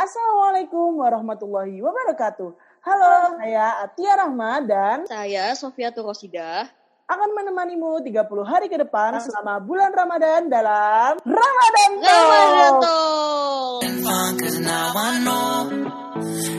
Assalamualaikum warahmatullahi wabarakatuh. Halo, saya Atia Rahma dan Saya Sofia Turosida. akan menemanimu 30 hari ke depan selama bulan Ramadan dalam Ramadan Ramadan Talk. Talk. I know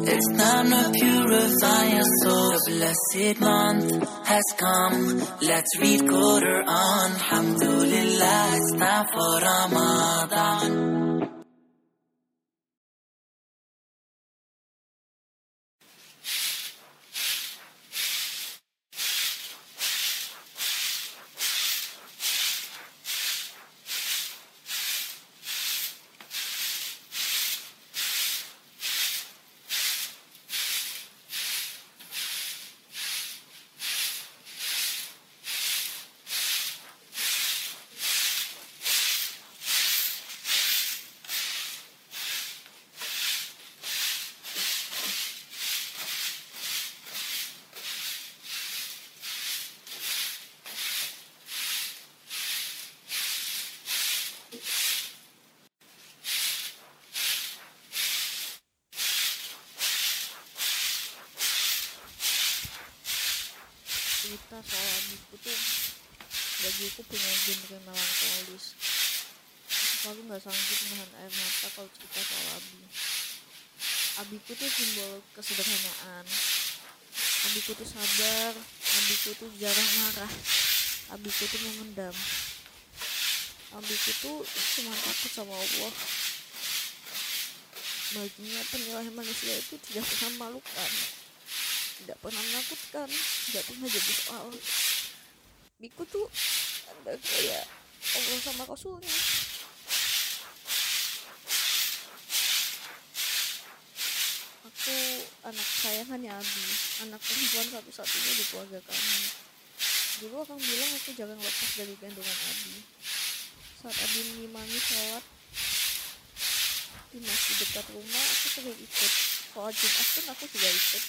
it's time to purify your soul. The blessed month has come. Let's read Quran. Alhamdulillah, it's time for Ramadan. Cerita soal abiku tuh bagiku punya genre melankolis. Aku nggak sanggup menahan air mata kalau cerita soal abi. Abiku tuh simbol kesederhanaan. Abiku tuh sabar. Abiku tuh jarang marah. Abiku tuh memendam. Abiku tuh cuma takut sama Allah. Baginya penilaian manusia itu tidak pernah memalukan tidak pernah menakutkan tidak pernah jadi soal. Biku tuh ada kayak Allah sama Rasulnya. Aku anak sayangannya Abi. Anak perempuan satu-satunya di keluarga kami. Dulu orang bilang aku jangan lepas dari gendongan Abi. Saat Abi mengimami sholat di dekat rumah aku sering ikut. Sholat Jumat pun aku juga ikut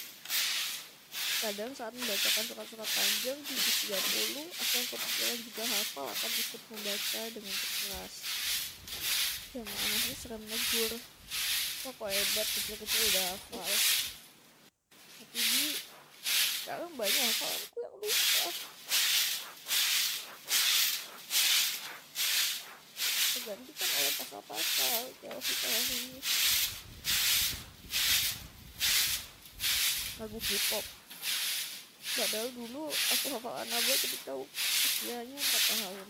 kadang saat membacakan surat-surat panjang di juz 30 aku yang kepikiran juga hafal akan ikut membaca dengan keras. Jamaah masih sering menegur kok kok hebat kecil-kecil udah hafal. Tapi di sekarang banyak hafalanku yang lupa. Tergantikan oleh pasal-pasal teori-teori lagu K-pop padahal dulu aku hafal Anaba ketika usianya 4 tahun.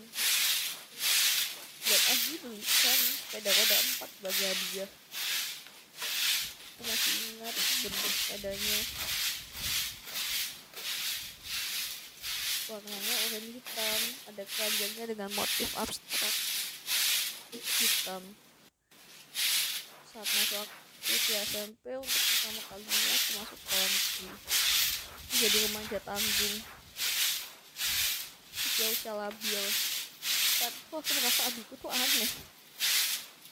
Dan Agi belikan sepeda roda 4 bagi hadiah. Aku masih ingat bentuk sepedanya warnanya oranye hitam ada keranjangnya dengan motif abstrak hitam. Saat masuk usia SMP untuk pertama kalinya aku masuk negeri jadi remaja tanggung usia-usia labil. Dan kok aku merasa abiku tuh aneh.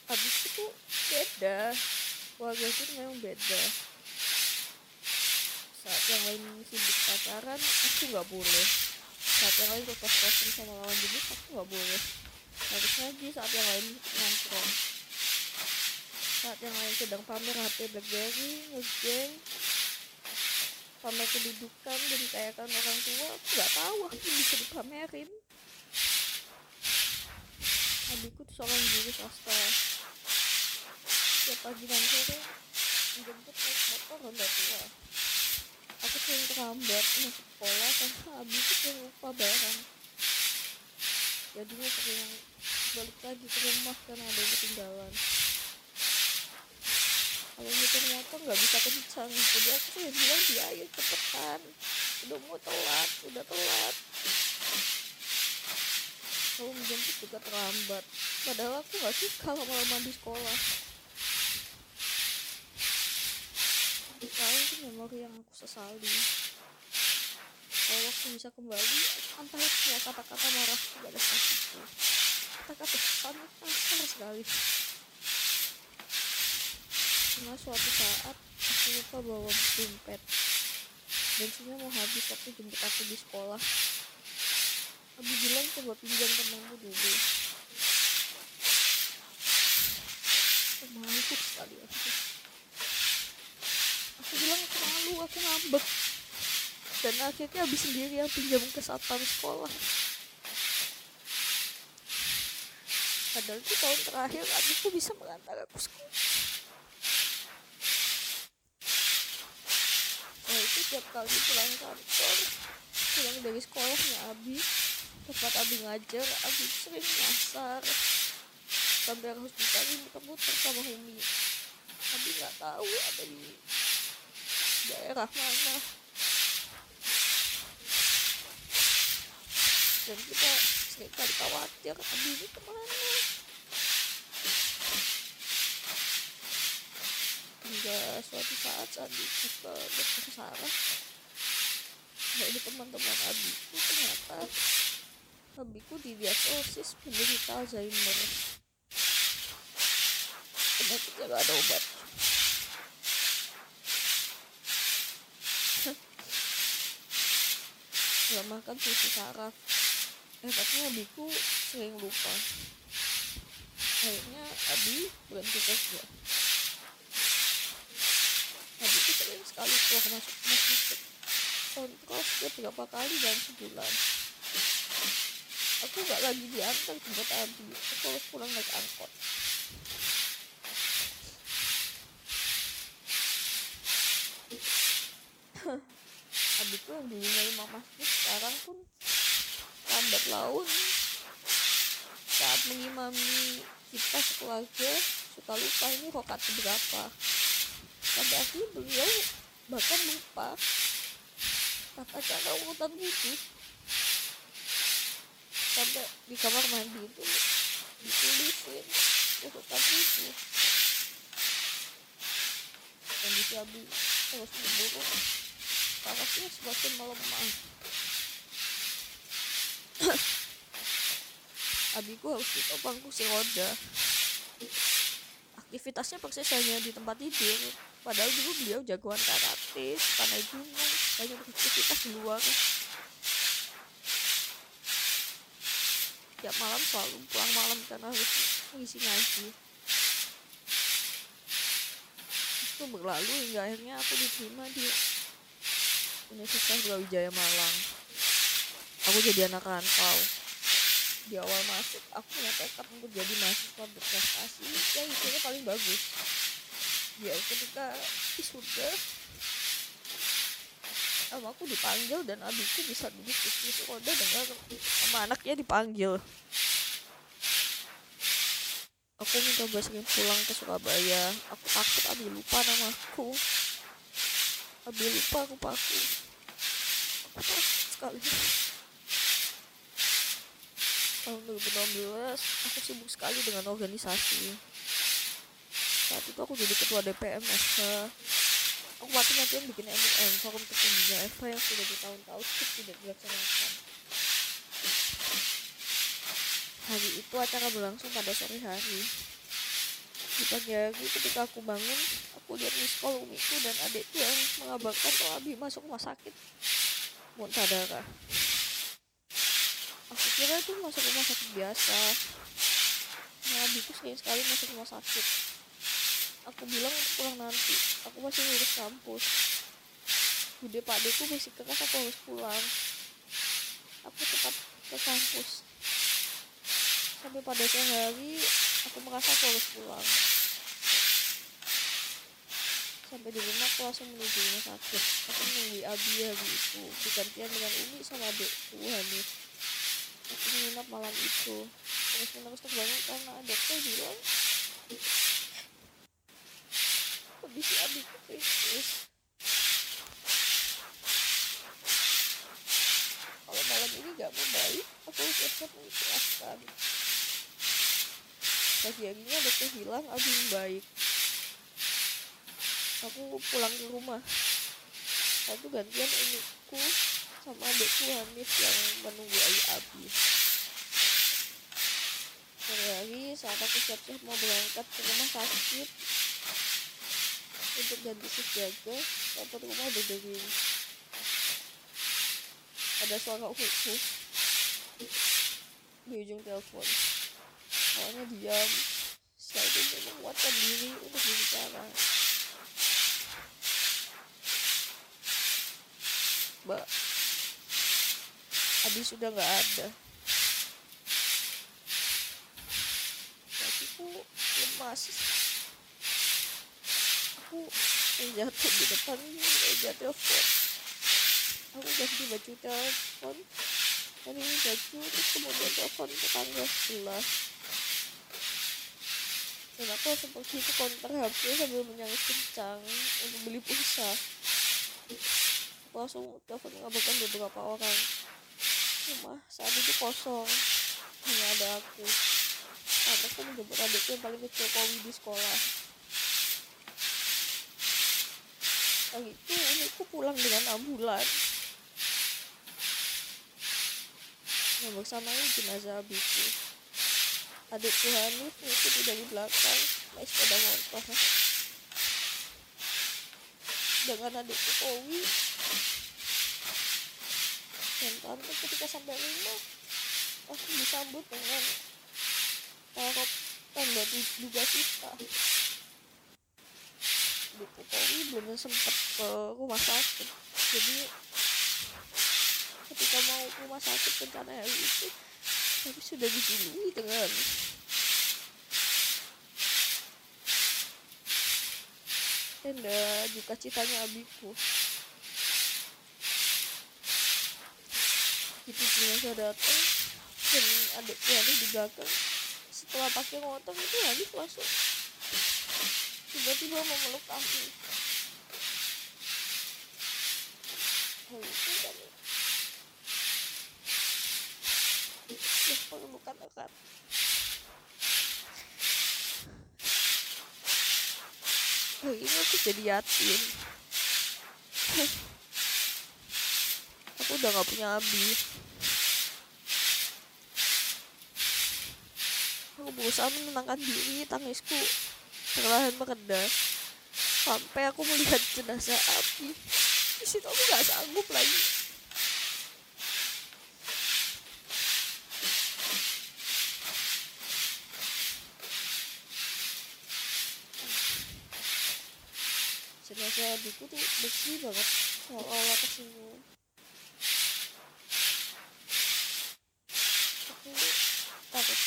Abiku tuh beda. Keluarga itu memang beda. Saat yang lain sibuk pacaran aku nggak boleh. Saat yang lain kos-kosan sama lawan jenis aku nggak boleh. Harus ngaji saat yang lain nongkrong. Saat yang lain sedang pamer HP Blackberry ngegeng pamer kedudukan dan kekayaan orang tua aku nggak tahu aku bisa dipamerin. Adikku tuh seorang guru swasta tiap pagi dan sore menjemput naik motor Honda tua aku sering terlambat masuk sekolah karena adikku sering lupa barang. Jadinya sering balik lagi ke rumah karena ada ketinggalan kalau nyetir motor nggak bisa kencang jadi aku sering bilang dia ayo cepetan. Udah mau telat udah telat. Kalau menjemput juga terlambat. Padahal aku nggak suka lama-lama di sekolah. Sekarang itu memori yang aku sesali kalau waktu bisa kembali entah semua kata-kata marah pada saat itu kata-kata kasar sekali cuma suatu saat aku lupa bawa dompet. Bensinnya mau habis tapi jemput aku di sekolah. Abi bilang coba pinjam temanmu dulu. Malu sekali aku. Aku ngambek. Dan akhirnya habis sendiri yang pinjam ke satpam sekolah. Padahal itu tahun terakhir adikku bisa mengantar aku sekolah nah itu tiap kali pulang kantor pulang dari sekolahnya Abi tempat Abi ngajar Abi sering nyasar. Sampai harus dicari muter-muter sama Humi. Abi nggak tahu ada di daerah mana. Dan kita sering kali khawatir Abi ini ke mana hingga suatu saat Abi ke dokter Sarah teman-teman Abiku ternyata Abiku didiagnosis penderita Alzheimer. Penyakitnya gak ada obat. Makan susu saraf. Eh tapi abiku sering lupa. Akhirnya abi berhenti kerja sering sekali keluar masuk masuk kontrol setiap berapa kali dalam sebulan. Aku gak lagi diantar jemput abi aku harus pulang naik angkot. Adikku yang dulunya imam masjid sekarang pun lambat laun. Saat mengimami kita sekeluarga suka lupa ini rokat berapa sampai akhirnya beliau bahkan lupa tata cara urutan wudhu sampai di kamar mandi itu ditulisin urutan wudhu kondisi abi terus memburuk sarafnya semakin melemah. Abiku harus ditopang kursi roda aktivitasnya persis hanya di tempat tidur padahal dulu beliau jagoan karate suka naik gunung banyak beraktivitas di luar tiap malam selalu pulang malam karena harus mengisi ngaji itu berlalu hingga akhirnya aku diterima di Universitas Brawijaya Malang. Aku jadi anak rantau. Di awal masuk, aku punya tekad untuk jadi mahasiswa berprestasi yang isinya paling bagus. Ya, ketika wisuda, sama aku dipanggil dan adikku bisa duduk di kursi roda dengan sama anaknya dipanggil. Aku mencoba sering pulang ke Surabaya. Aku takut Abi lupa namaku. Abi lupa aku paku. Aku takut sekali. Tahun 2016, aku sibuk sekali dengan organisasi. Saat itu aku jadi ketua DPM FH. Aku mati-matian bikin MUM, forum tertingginya FH yang sudah bertahun-tahun tidak dilaksanakan. Hari itu acara berlangsung pada sore hari. Di pagi hari ketika aku bangun, aku lihat miss call umiku dan adikku yang mengabarkan kalau Abi masuk rumah sakit. Muntah darah. Aku kira itu masuk rumah sakit biasa. Nah, abiku sering sekali masuk rumah sakit. Aku bilang pulang nanti. Aku masih ngurus kampus. Bude Pak Deku masih keras aku harus pulang. Aku tetap ke kampus. Sampai pada sore hari, aku merasa aku harus pulang. Sampai di rumah aku langsung menuju rumah sakit. Aku menunggu Abi hari itu. Digantian dengan Umi sama adikku Hanif. Aku menginap malam itu. Terus menerus terbangun karena dokter bilang kondisi abiku kritis. Kalau malam ini gak membaik, aku siap-siap mengikhlaskan. Pagi harinya dokter bilang abi membaik. Aku pulang ke rumah. Lalu gantian umiku sama adikku Hanif yang menunggu ayah Abi. Sore hari saat aku siap-siap mau berangkat ke rumah sakit untuk ganti shift jaga, telepon rumah berdering. Ada suara khusus di ujung telepon. Awalnya diam, setelah itu menguatkan diri untuk berbicara. tiba-tiba Abi sudah nggak ada. Kakiku lemas. Aku jatuh di depan meja telepon. Aku ganti baju telepon. Ini baju terus kemudian telepon tetangga sebelah. Dan aku seperti itu konter HP sambil menyangis kencang untuk beli pulsa. Aku langsung telepon mengabarkan beberapa orang rumah saat itu kosong. Hanya ada aku. Aku menjemput adikku yang paling kecil Kowi di sekolah. Pagi itu umiku pulang dengan ambulan. Yang bersamanya jenazah abiku. Adikku Hanif mengikuti dari belakang naik sepeda motor. Dengan adikku Kowi dan tante ketika sampai rumah aku disambut dengan tarot tanda duga kita adikku Kowi belum sempat ke rumah sakit. Jadi ketika mau ke rumah sakit rencana hari itu tapi sudah dibunuhi dengan tenda juga citanya abiku itu jenazah datang dan ada di belakang. Setelah pakai motor itu Hanif langsung tiba-tiba memeluk kami hal itu kami ya. Pelukan erat hari ini aku jadi yatim. Aku udah gak punya abi aku berusaha menenangkan diri tangisku perlahan mereda sampai aku melihat jenazah api di situ aku gak sanggup lagi. Jenazah abiku tuh bersih banget. Seolah-olah tersinggung aku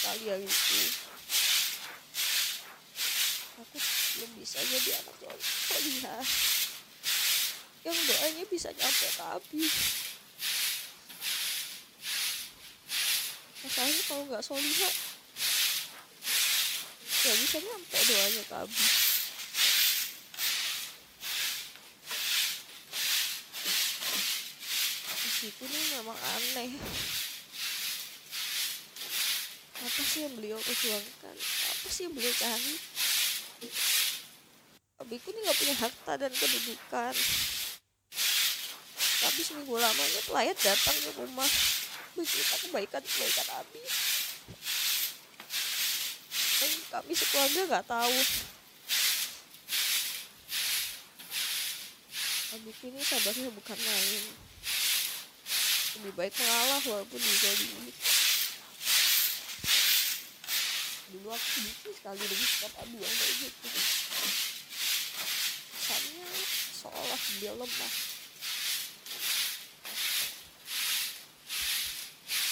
sekali hari itu aku belum bisa jadi anak solihah yang doanya bisa nyampe ke Abi masalahnya kalau nggak solihah nggak bisa nyampe doanya ke Abi meskipun ini memang aneh apa sih yang beliau perjuangkan? Apa sih yang beliau cari? Abiku ini nggak punya harta dan kedudukan. Tapi seminggu lamanya pelayat datang ke rumah. Bercerita kebaikan kebaikan abi. Dan kami sekeluarga nggak tahu. Abiku ini sabarnya bukan main lebih baik mengalah walaupun dizalimi dulu aku sedikit sekali sikap abi yang kayak gitu. Kesannya seolah dia lemah.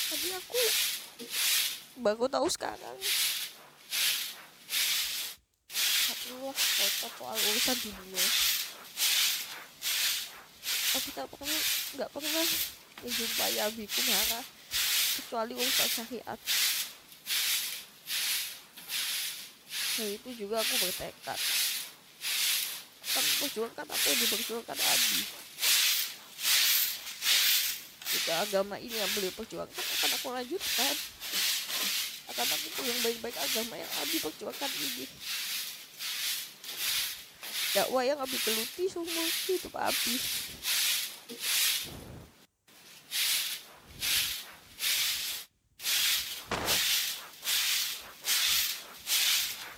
Tapi aku baru tahu sekarang. Allah kotor soal urusan dunia. Aku tak pernah nggak pernah menjumpai abiku marah kecuali urusan syariat dari itu juga aku bertekad. Akan memperjuangkan apa yang diperjuangkan Abi? Jika agama ini yang beliau perjuangkan akan aku lanjutkan. Akan aku yang baik-baik agama yang Abi perjuangkan ini. Dakwah yang Abi geluti semua Pak Abi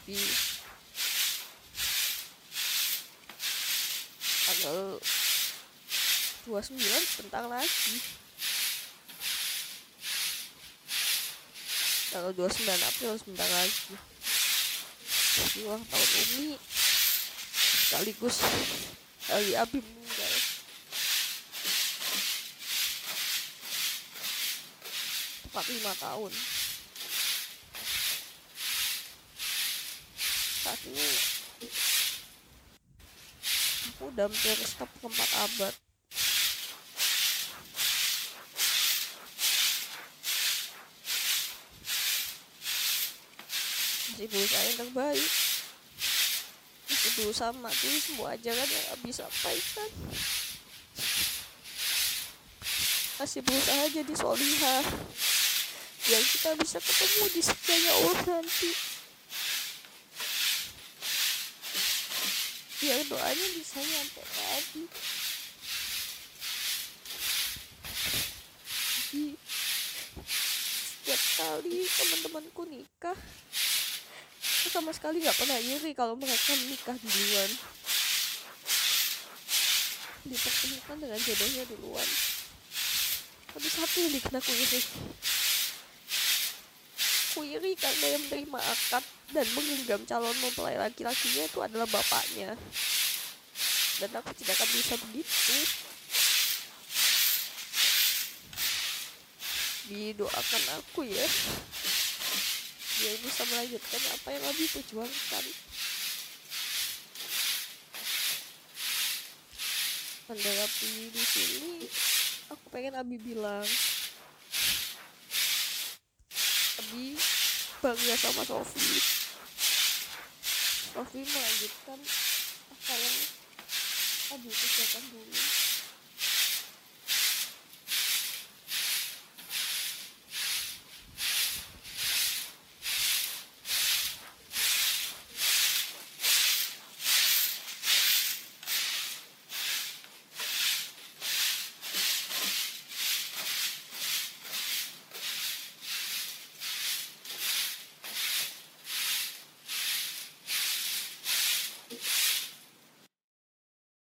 tapi tanggal 29 sebentar lagi. Tanggal 29 April sebentar lagi. Jadi ulang tahun Umi. Sekaligus Ali Abim meninggal. Tepat lima tahun. Saat ini. Aku udah hampir stop keempat abad. Masih berusaha yang terbaik. Masih berusaha mematuhi semua ajaran yang Abi sampaikan. Masih berusaha jadi solihah. Yang kita bisa ketemu di sekiannya Allah nanti biar doanya bisa nyampe lagi jadi setiap kali teman-temanku nikah aku sama sekali nggak pernah iri kalau mereka menikah duluan. Dipertemukan dengan jodohnya duluan. Tapi satu yang bikin aku iri aku iri karena yang menerima akad dan menggenggam calon mempelai laki-lakinya itu adalah bapaknya. Dan aku tidak akan bisa begitu. Didoakan aku ya. Biar bisa melanjutkan apa yang Abi perjuangkan. Menanggapi di sini aku pengen Abi bilang Abi bangga sama Sofi. Sofi melanjutkan apa yang Abi kerjakan dulu